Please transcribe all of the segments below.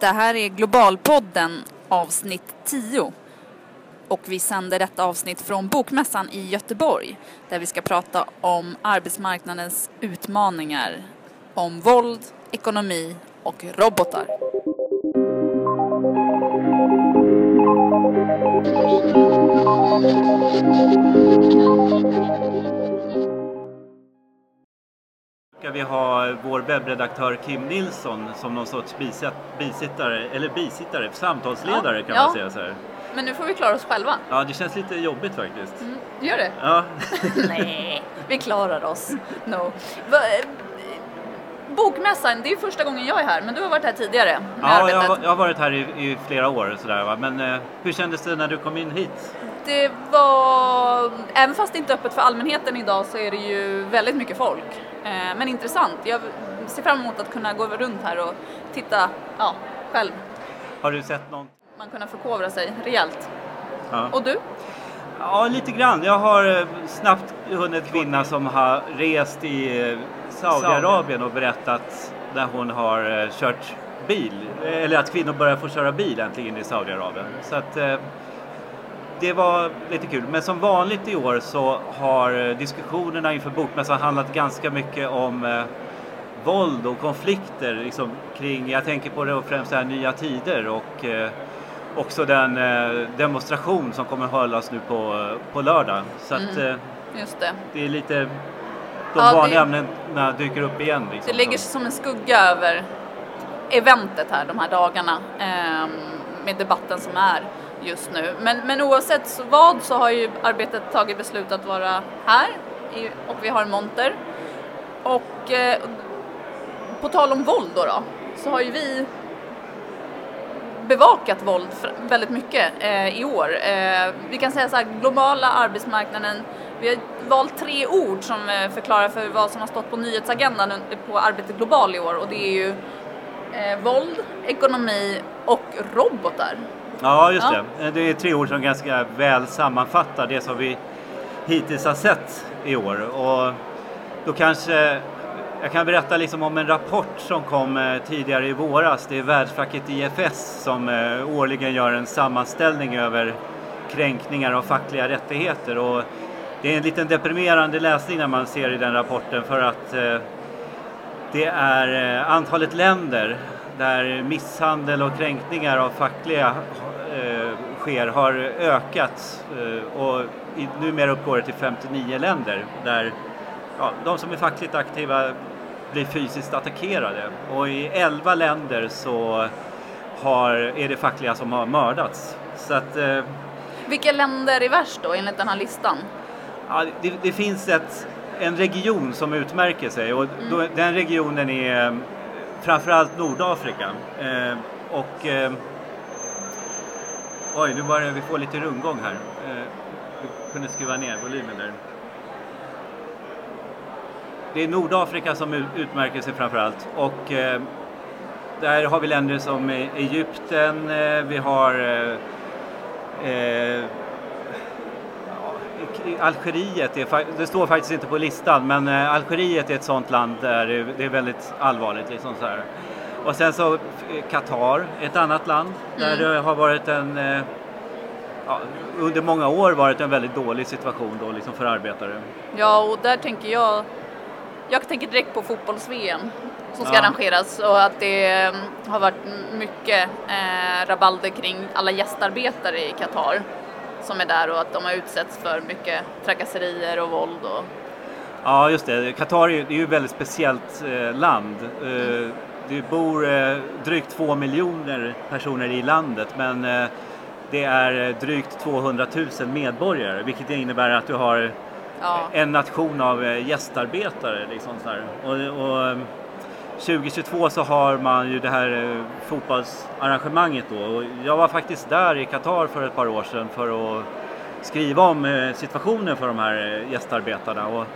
Det här är Globalpodden avsnitt 10. Och vi sänder detta avsnitt från Bokmässan i Göteborg där vi ska prata om arbetsmarknadens utmaningar, om våld, ekonomi och robotar. Vi ha vår webbredaktör Kim Nilsson som någon sorts bisittare, eller bisittare, samtalsledare kan Ja. man säga så här. Men nu får vi klara oss själva. Ja, det känns lite jobbigt faktiskt. Mm, gör det? Ja, Nej, vi klarar oss. No. Va, eh, Bokmässan, det är första gången jag är här, men du har varit här tidigare ja jag, har- jag har varit här i, i flera år sådär va. Men eh, hur kändes det när du kom in hit? Det var, även fast det inte är öppet för allmänheten idag så är det ju väldigt mycket folk. Eh, men intressant. Jag ser fram emot att kunna gå runt här och titta ja, själv. Har du sett någon? Man kunna förkovra sig rejält. Ja. Och du? Ja, lite grann. Jag har eh, snabbt hunnit kvinna som har rest i eh, Saudiarabien och berättat när hon har kört bil. Eller att kvinnor börjar få köra bil äntligen i Saudiarabien. Så att det var lite kul. Men som vanligt i år så har eh, diskussionerna inför Bokmässan handlat ganska mycket om eh, våld och konflikter liksom, kring, jag tänker på det främst här Nya Tider och eh, också den eh, demonstration som kommer hållas nu på, på lördag. Så att Mm. eh, det. det är lite, de Ja, det- vanliga ämnena dyker upp igen. Liksom. Det lägger sig som en skugga över eventet här de här dagarna ehm, med debatten som är just nu. Men, men oavsett vad så har ju arbetet tagit beslut att vara här i, och vi har en monter. Och eh, på tal om våld då, då så har ju vi bevakat våld väldigt mycket eh, i år. Eh, vi kan säga så här, globala arbetsmarknaden. Vi har valt tre ord som eh, förklarar för vad som har stått på nyhetsagendan på Arbetet Global i år och det är ju eh, våld, ekonomi och robotar. Ja, just Ja. det. Det är tre ord som ganska väl sammanfattar det som vi hittills har sett i år. Och då kanske jag kan berätta liksom om en rapport som kom eh, tidigare i våras. Det är världsfacket IFS som eh, årligen gör en sammanställning över kränkningar av fackliga rättigheter. Och det är en liten deprimerande läsning när man ser i den rapporten för att eh, det är antalet länder där misshandel och kränkningar av fackliga eh, sker har ökat eh, och i, numera uppgår det till 59 länder där ja, de som är fackligt aktiva blir fysiskt attackerade. Och i 11 länder så har, är det fackliga som har mördats. Så att eh, Vilka länder är värst då enligt den här listan? Ja, det, det finns ett, en region som utmärker sig och då, den regionen är framförallt Nordafrika. Eh, och, eh, oj, nu börjar vi få lite rundgång här. Eh, vi kunde skruva ner volymen där. Det är Nordafrika som utmärker sig framförallt och eh, där har vi länder som e- Egypten, eh, vi har eh, eh Algeriet, är, det står faktiskt inte på listan, men eh, Algeriet är ett sånt land där det- är väldigt allvarligt. Liksom så här. Och sen så eh, Qatar, ett annat land där det har varit en, eh, ja, under många år varit en väldigt dålig situation då, liksom för arbetare. Ja, och där tänker jag, jag tänker direkt på fotbolls-VM som ska Ja. arrangeras och att det har varit mycket eh, rabalder kring alla gästarbetare i Qatar som är där och att de har utsatts för mycket trakasserier och våld och Ja, just det. Qatar är ju, ett väldigt speciellt eh, land. Eh, det bor eh, drygt två miljoner personer i landet, men det är drygt 200 000 medborgare, vilket innebär att du har ja, en nation av gästarbetare. Liksom så här. Och, och, 2022 så har man ju det här eh, fotbollsarrangemanget då. Och jag var faktiskt där i Qatar för ett par år sedan för att skriva om eh, situationen för de här eh, gästarbetarna. Och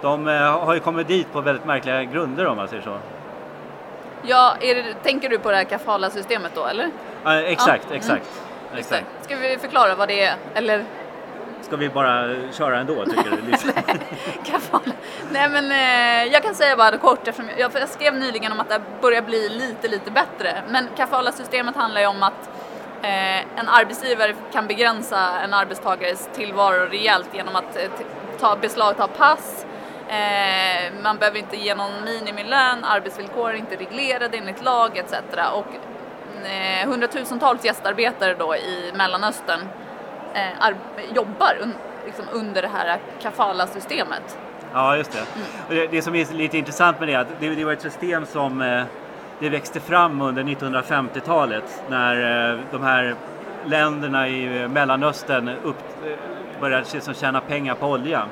de har ju kommit dit på väldigt märkliga grunder om man säger så. ja det, tänker du på det här kafala-systemet då eller? Eh, exakt, Ja, mm. exakt. Exakt. Ska vi förklara vad det är? Eller Ska vi bara köra ändå tycker du? Liksom. kafala? Nej men eh, jag kan säga bara kort eftersom jag, jag skrev nyligen om att det börjar bli lite, lite bättre. Men kafala-systemet handlar ju om att eh, en arbetsgivare kan begränsa en arbetstagares tillvaro rejält genom att eh, ta, beslagta pass, eh, man behöver inte ge någon minimilön, arbetsvillkor är inte reglerade enligt lag etc. Och eh, hundratusentals gästarbetare då i Mellanöstern eh, jobbar un liksom under det här kafala-systemet. Ja, just det. Mm. det. det. som är lite intressant med det är att det, det var ett system som eh, det växte fram under 1950-talet när eh, de här länderna i eh, Mellanöstern upp, eh, började liksom tjäna pengar på olja.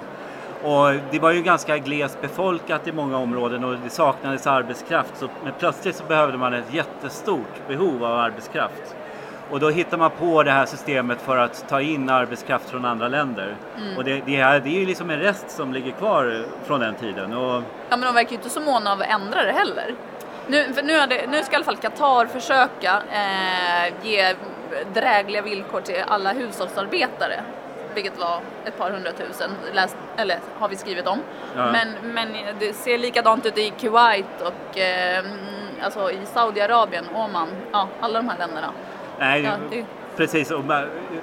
Och det var ju ganska glest befolkat i många områden och det saknades arbetskraft. Så, men plötsligt så behövde man ett jättestort behov av arbetskraft. Och då hittar man på det här systemet för att ta in arbetskraft från andra länder. Mm. Och det, det, här, det är ju liksom en rest som ligger kvar från den tiden. Och... Ja men de verkar ju inte så måna av att ändra det heller. Nu, nu, det, nu ska i alla fall Qatar försöka eh, ge drägliga villkor till alla hushållsarbetare vilket var ett par hundratusen, läst, eller har vi skrivit om. Ja. Men, men det ser likadant ut i Kuwait och eh, alltså i Saudiarabien, Oman, ja, alla de här länderna. Nej, ja, det... Precis, och,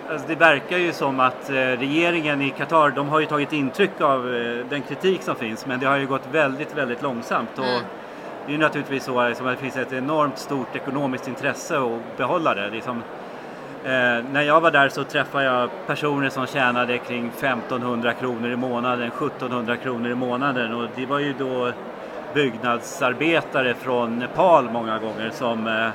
alltså, det verkar ju som att eh, regeringen i Qatar, de har ju tagit intryck av eh, den kritik som finns, men det har ju gått väldigt, väldigt långsamt. Och mm. Det är ju naturligtvis så liksom, att det finns ett enormt stort ekonomiskt intresse att behålla det. Liksom, Eh, när jag var där så träffade jag personer som tjänade kring 1500 kronor i månaden, 1700 kronor i månaden och det var ju då byggnadsarbetare från Nepal många gånger som eh,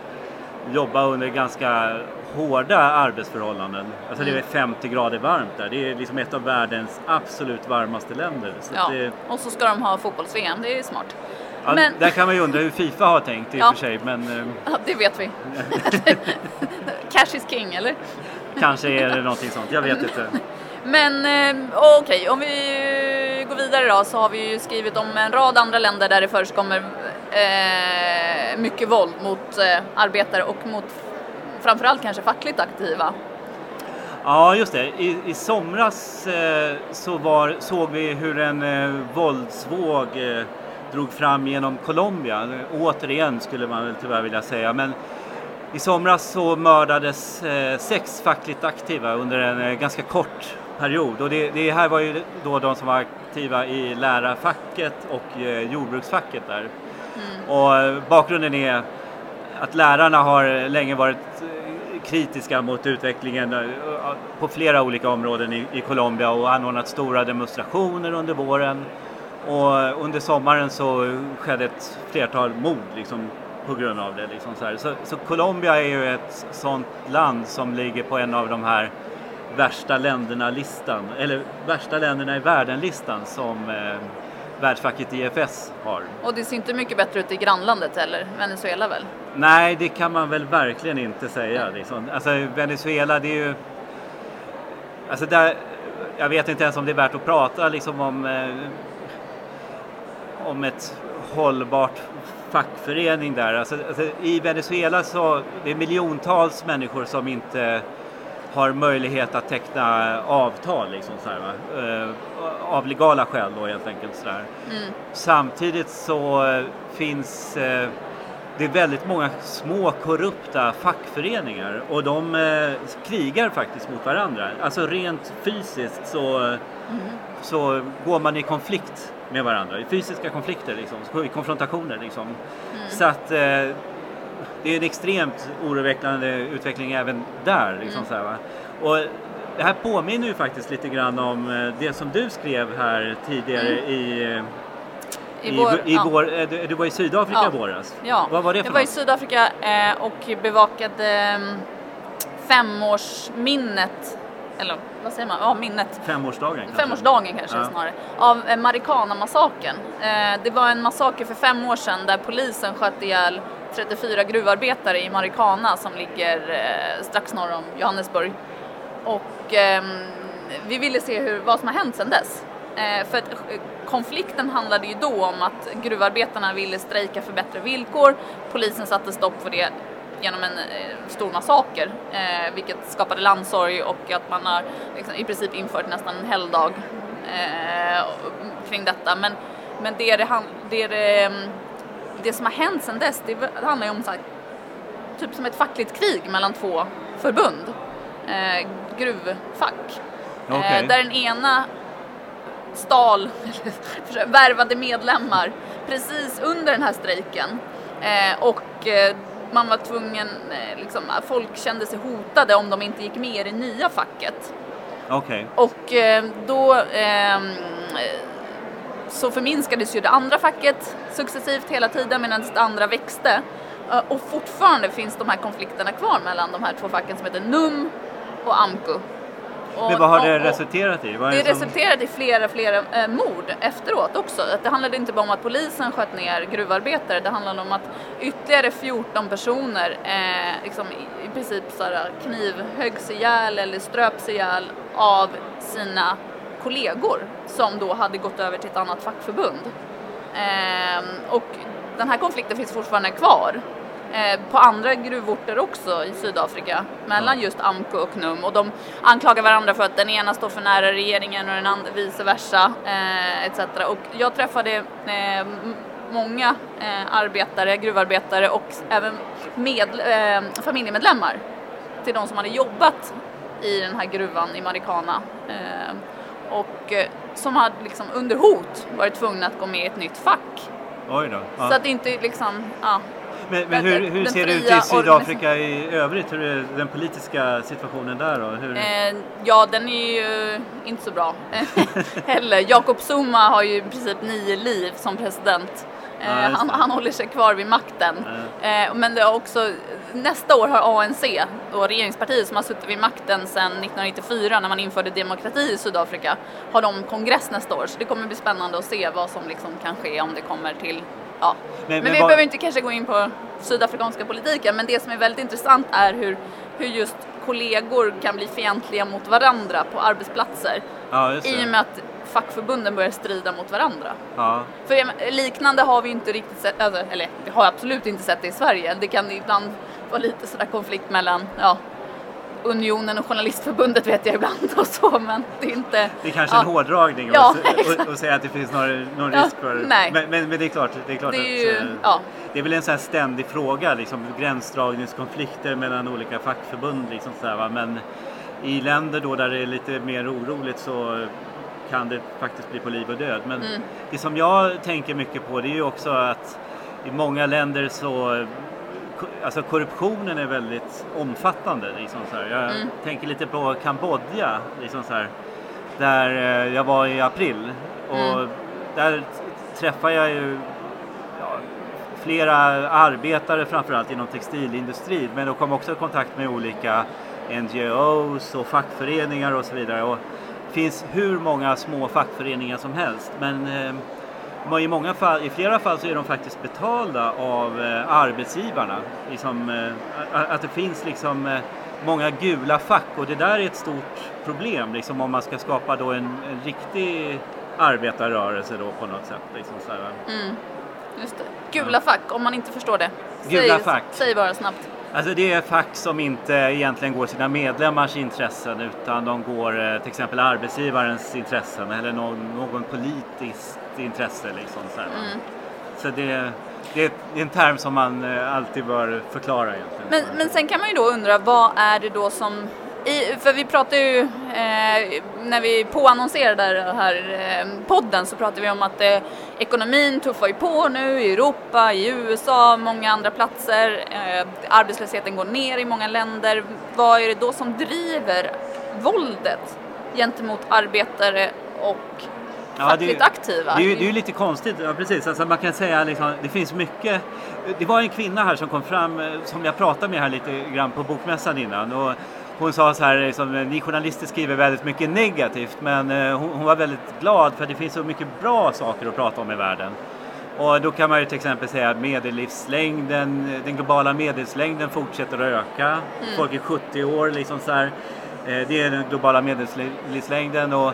jobbade under ganska hårda arbetsförhållanden. Alltså det är 50 mm. grader varmt där. Det är liksom ett av världens absolut varmaste länder. Så ja, det... och så ska de ha fotbolls-VM, det är smart. Ja, men... Där kan man ju undra hur Fifa har tänkt i och ja. för sig. Men... Eh, ja, det vet vi. Cash is king, eller? Kanske är det någonting sånt, jag vet inte. Men eh, okej, okay. om vi går vidare då så har vi ju skrivit om en rad andra länder där det förekommer eh, mycket våld mot eh, arbetare och mot framförallt kanske fackligt aktiva. Ja, just det. I, i somras eh, så var, såg vi hur en eh, våldsvåg eh, drog fram genom Colombia. Återigen skulle man väl tyvärr vilja säga. Men i somras så mördades eh, sex fackligt aktiva under en eh, ganska kort period. Och det, det, här var ju då de som var aktiva i lärarfacket och eh, jordbruksfacket där. Och bakgrunden är att lärarna har länge varit kritiska mot utvecklingen eh, på flera olika områden i, i Colombia och anordnat stora demonstrationer under våren. Och under sommaren så skedde ett flertal mord liksom, på grund av det. Liksom så, så, så, Colombia är ju ett sånt land som ligger på en av de här värsta länderna-listan, eller värsta länderna i världen-listan som eh, världsfacket IFS har. Och det ser inte mycket bättre ut i grannlandet heller, Venezuela väl? Nej, det kan man väl verkligen inte säga. Liksom. Alltså Venezuela, det är ju... Alltså där, jag vet inte ens om det är värt att prata liksom om eh, om ett hållbart fackförening där. Alltså, alltså, I Venezuela så det är miljontals människor som inte har möjlighet att teckna avtal liksom, så här, uh, av legala skäl då helt enkelt. Så mm. Samtidigt så finns uh, det är väldigt många små korrupta fackföreningar och de krigar faktiskt mot varandra. Alltså rent fysiskt så, mm. så går man i konflikt med varandra, i fysiska konflikter, liksom, i konfrontationer. Liksom. Mm. Så att eh, det är en extremt oroväckande utveckling även där. Liksom, mm. så här, och det här påminner ju faktiskt lite grann om eh, det som du skrev här tidigare mm. i eh, i vår, I, i ja. vår, eh, du, du, var i Sydafrika ja. i våras? Ja, vad var det för jag var i Sydafrika eh, och bevakade mm, femårsminnet eller vad säger man, ja minnet. Femårsdagen kanske? Femårsdagen kanske ja. snarare. Av Marikana-massakern. Eh, det var en massaker för fem år sedan där polisen sköt ihjäl 34 gruvarbetare i Marikana som ligger eh, strax norr om Johannesburg. Och ehm, vi ville se hur, vad som har hänt sedan dess. Eh, för att eh, konflikten handlade ju då om att gruvarbetarna ville strejka för bättre villkor. Polisen satte stopp för det genom en stor massaker, vilket skapade landsorg och att man har liksom, i princip infört nästan en helgdag kring detta. Men men det, det, det, ehm, det, som har hänt sedan dess, det handlar ju om så här, typ som ett fackligt krig mellan två förbund, eh, gruvfack. Okay. Eh, där den ena stal, värvade medlemmar precis under den här strejken. Eh, och eh, man var tvungen, eh, liksom, folk kände sig hotade om de inte gick med i det nya facket. Okay. Och eh, då ehm, så förminskades ju det andra facket successivt hela tiden medan det andra växte. Eh, och fortfarande finns de här konflikterna kvar mellan de här två facken som heter NUM och AMKU. Och, Men vad har det resulterat i? Vad det som... resulterade i flera, flera eh, mord efteråt också. Att det handlade inte bara om att polisen sköt ner gruvarbetare, det handlade om att ytterligare 14 personer eh, liksom, i, i princip knivhöggs ihjäl eller ströps ihjäl av sina kollegor som då hade gått över till ett annat fackförbund. Eh, och den här konflikten finns fortfarande kvar eh, på andra gruvorter också i Sydafrika mellan just AMKU och NUM och de anklagar varandra för att den ena står för nära regeringen och den andra vice versa eh, etc. Och jag träffade eh, många arbetare, gruvarbetare och även med, familjemedlemmar till de som hade jobbat i den här gruvan i Marikana och som hade liksom under hot varit tvungna att gå med i ett nytt fack. Oj då. Ja. Så att inte liksom, ja, men, men hur, hur ser det ut i Sydafrika i övrigt? Hur är den politiska situationen där då? Hur... Eh, ja, den är ju inte så bra heller. Jacob Zuma har ju i princip nio liv som president. Eh, ja, han, han, håller sig kvar vid makten. Ja. Eh, men det är också, nästa år har ANC, då regeringspartiet som har suttit vid makten sedan 1994 när man införde demokrati i Sydafrika, har de kongress nästa år. Så det kommer bli spännande att se vad som liksom kan ske om det kommer till Ja. Men, men, men vi var... behöver inte kanske gå in på sydafrikanska politiken, men det som är väldigt intressant är hur, hur just kollegor kan bli fientliga mot varandra på arbetsplatser. Ja, I och med att fackförbunden börjar strida mot varandra. Ja. För liknande har vi inte riktigt sett, alltså, eller vi har absolut inte sett det i Sverige. Det kan ibland vara lite sådär konflikt mellan ja, Unionen och Journalistförbundet vet jag ibland och så men det är inte... Det är kanske ja. en hårdragning ja, att säga att det finns någon, någon risk för... Nej. Men, men, men, det är klart, det är klart det är att... Ju, ja. Det är väl en sån här ständig fråga, liksom, gränsdragningskonflikter mellan olika fackförbund. Liksom, så här, men i länder då där det är lite mer oroligt så kan det faktiskt bli på liv och död. Men mm. det som jag tänker mycket på det är ju också att i många länder så alltså korruptionen är väldigt omfattande. Liksom så här. Jag mm. tänker lite på Kambodja, liksom så här, där eh, jag var i april. Och mm. där träffade jag ju ja, flera arbetare framförallt inom textilindustrin men jag kom också i kontakt med olika NGOs och fackföreningar och så vidare. Och finns hur många små fackföreningar som helst men eh, i, många fall, I flera fall så är de faktiskt betalda av eh, arbetsgivarna. Liksom, eh, att det finns liksom många gula fack och det där är ett stort problem liksom, om man ska skapa då en, en riktig arbetarrörelse då på något sätt. Liksom, så mm, just det. Gula fack, om man inte förstår det. Gula säg, fack. Säg bara snabbt. Alltså det är fack som inte egentligen går sina medlemmars intressen utan de går eh, till exempel arbetsgivarens intressen eller någon, någon politiskt intresse. Liksom, så mm. så det, det, är en term som man eh, alltid bör förklara egentligen. Men, men sen kan man ju då undra vad är det då som i, för vi pratar ju, eh, när vi påannonserade den här eh, podden så pratade vi om att eh, ekonomin tuffar ju på nu i Europa, i USA, många andra platser. Eh, arbetslösheten går ner i många länder. Vad är det då som driver våldet gentemot arbetare och ja, fackligt det, aktiva? Det är ju det är lite konstigt, ja, precis. Alltså, man kan säga liksom, det finns mycket. Det var en kvinna här som kom fram, eh, som jag pratade med här lite grann på bokmässan innan. Och hon sa så här, liksom, ni journalister skriver väldigt mycket negativt men eh, hon, hon, var väldigt glad för det finns så mycket bra saker att prata om i världen. Och då kan man ju till exempel säga att medellivslängden, den globala medellivslängden fortsätter att öka. Mm. Folk är 70 år liksom så här. Eh, det är den globala medellivslängden och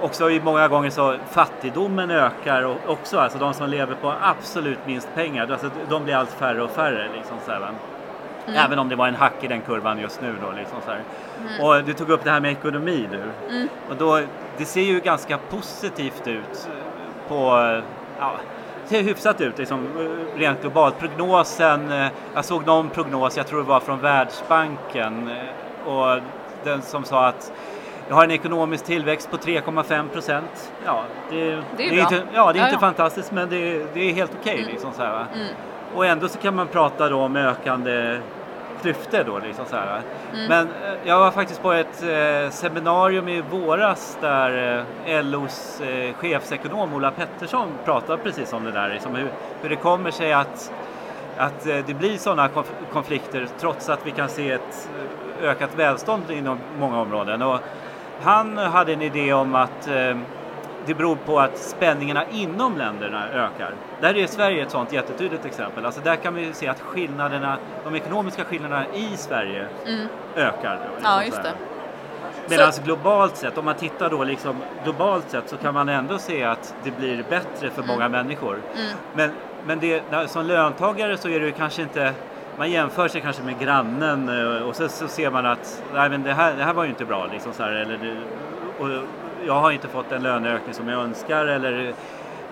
också många gånger så fattigdomen ökar också, alltså de som lever på absolut minst pengar, alltså de blir allt färre och färre. Liksom så här, Mm. Även om det var en hack i den kurvan just nu då. Liksom så mm. Och du tog upp det här med ekonomi nu. Mm. Och då, det ser ju ganska positivt ut på ja, ser hyfsat ut liksom, rent globalt. Prognosen, eh, jag såg någon prognos, jag tror det var från Världsbanken, eh, och den som sa att vi har en ekonomisk tillväxt på 3,5 procent. Ja, det, Det är det bra. inte, ja, det är Ja, inte ja. fantastiskt men det, det är helt okej. Mm. liksom, så här, va? Mm. Och ändå så kan man prata då om ökande klyftor då. Liksom så här. Mm. Men eh, jag var faktiskt på ett eh, seminarium i våras där eh, LOs eh, chefsekonom Ola Pettersson pratade precis om det där. Liksom hur, hur det kommer sig att, att eh, det blir sådana konf- konflikter trots att vi kan se ett eh, ökat välstånd inom många områden. Och han hade en idé om att eh, det beror på att spänningarna inom länderna ökar. Där är Sverige ett sådant jättetydligt exempel. Alltså där kan vi se att skillnaderna, de ekonomiska skillnaderna i Sverige Mm. ökar. liksom Ja, just så det. Medan globalt sett, om man tittar då liksom globalt sett så kan man ändå se att det blir bättre för många människor. Mm. Men, men det, som löntagare så är det kanske inte, man jämför sig kanske med grannen eh, och så, så ser man att nej, men det, här, det här var ju inte bra. Liksom så här, eller och jag har inte fått den löneökning som jag önskar eller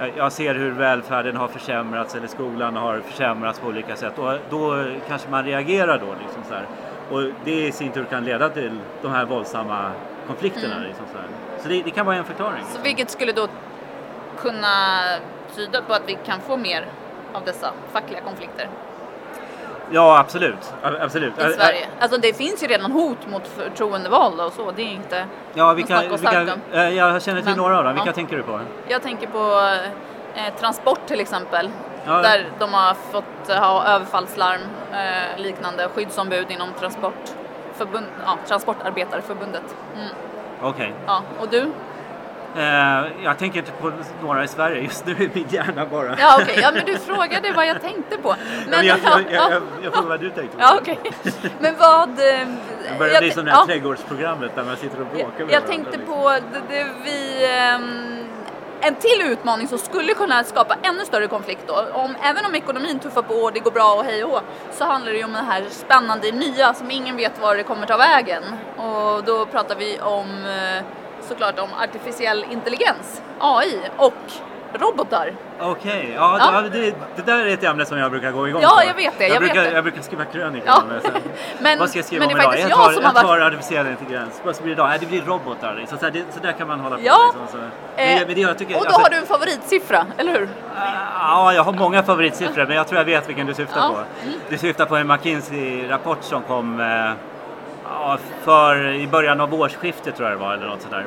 eh, jag ser hur välfärden har försämrats eller skolan har försämrats på olika sätt och då kanske man reagerar då. Liksom så, här. och det i sin tur kan leda till de här våldsamma konflikterna. Mm. Liksom så här. så det, det kan vara en förklaring. Så vilket skulle då kunna tyda på att vi kan få mer av dessa fackliga konflikter Ja, absolut. Absolut. i Sverige? Alltså det finns ju redan hot mot förtroendevalda och så, det är inte Ja, vi något kan, snack och vi kan, snack om. eh, jag känner till Men, några av dem. ja. Vilka tänker du på? Jag tänker på eh, transport till exempel. Ja. Där de har fått ha överfallslarm, eh, liknande skyddsombud inom transportförbund, ja, Transportarbetarförbundet. Mm. Okej. Ja, och du? Eh, jag tänker inte på några i Sverige. Just nu är min hjärna bara... Ja okej, ja men du frågade vad jag tänkte på. Men jag, jag, ja, jag, jag, jag får vad du tänkte på. ja okej. Men vad... eh, Det börjar bli jag- som det här ja. trädgårdsprogrammet där man sitter och bråkar Jag, med jag varandra, tänkte liksom. på det, det vi... ehm, en till utmaning som skulle kunna skapa ännu större konflikt då, om, även om ekonomin tuffar på och det går bra och hej och så handlar det ju om det här spännande nya som ingen vet var det kommer ta vägen. Och då pratar vi om eh, såklart om artificiell intelligens, AI och robotar. Okej, ja, Ja. då- Det, det där är ett ämne som jag brukar gå igång Ja, på. jag vet det, jag vet brukar, det. jag brukar skriva krönikor Ja. Men- Vad ska jag skriva men om idag? Jag jag tar, jag tar varit- artificiell intelligens. Vad ska det idag? Det blir robotar. Så, här, det, så där kan man hålla på. Ja. Liksom, så. Eh, Men, men det, jag tycker, och då alltså- har du en favoritsiffra, eller hur? Ja, jag har många favoritsiffror men jag tror jag vet vilken du syftar Ja. på. Du syftar på en McKinsey-rapport som kom eh, ja, för i början av årsskiftet tror jag det var eller något sådär.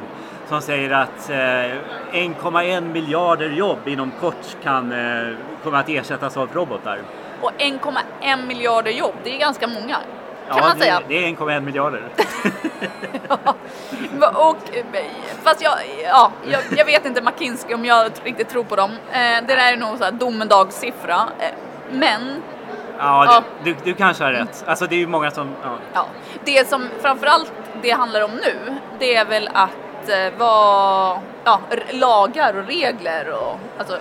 Som säger att eh, 1,1 miljarder jobb inom kort kan eh, komma att ersättas av robotar. Och 1,1 miljarder jobb, det är ganska många. Kan ja, man säga. Det, det är 1,1 miljarder. Va- Och, fast jag, ja, jag, jag vet inte McKinsey om jag riktigt tror på dem. Eh, det där är nog så här domedagssiffra. Eh, men Ja, Ja. Du, du, kanske har rätt. Alltså det är ju många som... Ja. ja, det som framförallt det handlar om nu, det är väl att eh, vad, ja, lagar och regler och alltså,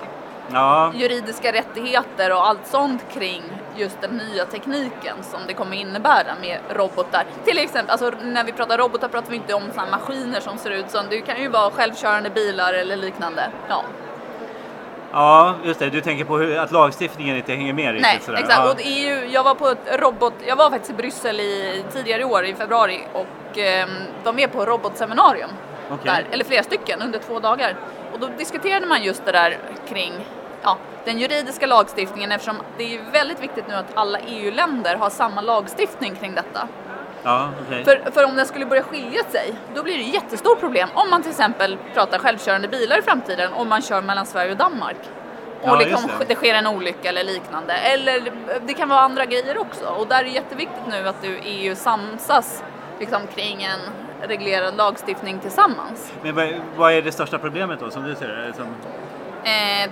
Ja, juridiska rättigheter och allt sånt kring just den nya tekniken som det kommer innebära med robotar. Till exempel, alltså när vi pratar robotar pratar vi inte om här maskiner som ser ut som, det kan ju vara självkörande bilar eller liknande. Ja. Ja, just det. Du tänker på hur, att lagstiftningen inte hänger med riktigt Nej, sådär. exakt. Ja. Och ju, jag var på ett robot, jag var faktiskt i Bryssel i, tidigare i år, i februari, och eh, var med på robotseminarium. Okej. Där, eller flera stycken under två dagar. Och då diskuterade man just det där kring ja, den juridiska lagstiftningen eftersom det är väldigt viktigt nu att alla EU-länder har samma lagstiftning kring detta. Ja, okej. För, för om den skulle börja skilja sig, då blir det ett jättestort problem om man till exempel pratar självkörande bilar i framtiden om man kör mellan Sverige och Danmark. Ja, Och liksom, just det. det sker en olycka eller liknande. Eller det kan vara andra grejer också. Och där är det jätteviktigt nu att du EU samsas liksom, kring en reglerad lagstiftning tillsammans. Men vad, vad är det största problemet då som du ser det? Som... Eh,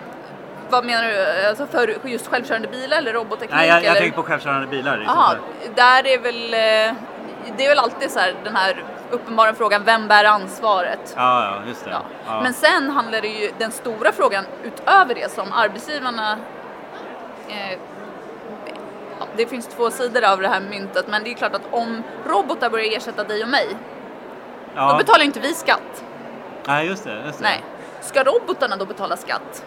vad menar du? Alltså för just självkörande bilar eller robotteknik? Nej, jag, jag eller? tänker på självkörande bilar. Liksom. Jaha, där är väl, eh, det är väl alltid så här, den här uppenbara frågan, vem bär ansvaret? Ja, ja, just det. Ja. Ja. Men sen handlar det ju, den stora frågan utöver det som arbetsgivarna eh, det finns två sidor av det här myntet men det är klart att om robotar börjar ersätta dig och mig ja. då betalar inte vi skatt. Nej, just det. Just det. Nej. Ska robotarna då betala skatt?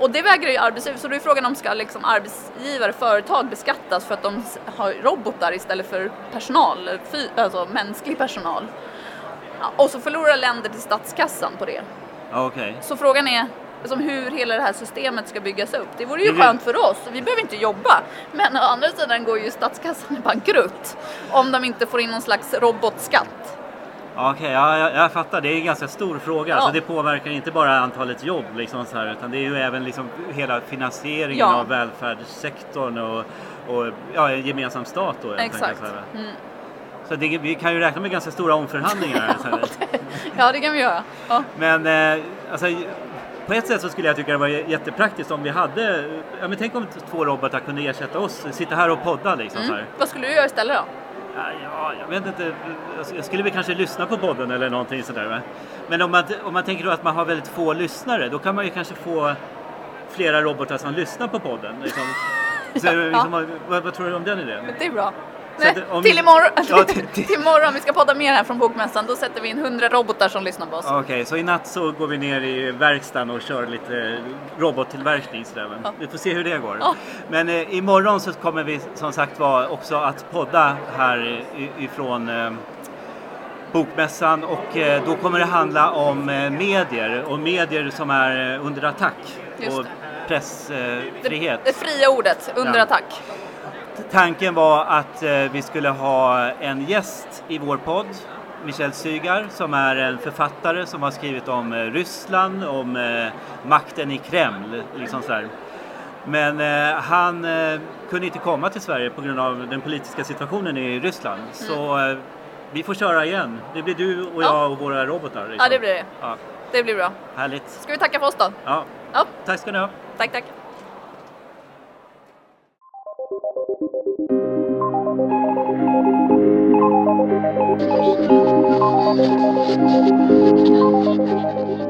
Och det vägrar ju arbetsgivare, så då är frågan om ska liksom arbetsgivare, företag beskattas för att de har robotar istället för personal, alltså mänsklig personal. Och så förlorar länder till statskassan på det. Okej. Så frågan är liksom hur hela det här systemet ska byggas upp. Det vore ju skönt för oss, vi behöver inte jobba. Men å andra sidan går ju statskassan bankrutt om de inte får in någon slags robotskatt. Ja, Okej, ja, jag, jag fattar. Det är en ganska stor fråga. Ja. Alltså, det påverkar inte bara antalet jobb liksom, så här, utan det är ju även liksom, hela finansieringen Ja. av välfärdssektorn och, och ja, en gemensam stat. Då, Exakt. så. Mm. Så det, vi kan ju räkna med ganska stora omförhandlingar. så här. Ja, det kan vi göra. Ja. Men eh, alltså, på ett sätt så skulle jag tycka det var jättepraktiskt om vi hade, ja men tänk om två robotar kunde ersätta oss, sitta här och podda liksom så Mm. Vad skulle du göra istället då? Ja, ja, jag vet inte, jag skulle väl kanske lyssna på podden eller någonting sådär. Men om man, om man tänker då att man har väldigt få lyssnare, då kan man ju kanske få flera robotar som lyssnar på podden. Liksom. Så, liksom, vad, vad tror du om den idén? Det är bra. Nej, om- till imorgon, Ja, till- till- till imorgon, vi ska podda mer här från Bokmässan, då sätter vi in 100 robotar som lyssnar på oss. Okej, så i natt så går vi ner i verkstaden och kör lite robottillverkning Ja. Vi får se hur det går. Ja. Men eh, imorgon så kommer vi som sagt var också att podda här ifrån eh, Bokmässan och eh, då kommer det handla om eh, medier och medier som är eh, under attack Just och det. pressfrihet. Det fria ordet, under attack. Tanken var att eh, vi skulle ha en gäst i vår podd, Michel Sygar, som är en författare som har skrivit om eh, Ryssland, om eh, makten i Kreml. Liksom så här. Men eh, han eh, kunde inte komma till Sverige på grund av den politiska situationen i Ryssland. Så eh, vi får köra igen. Det blir du och Mm. Ja. jag och våra robotar. Liksom. Ja, det blir det. Ja, Det blir bra. härligt. Ska vi tacka för oss då? Ja, Ja, tack ska ni ha. tack, tack. Thank you.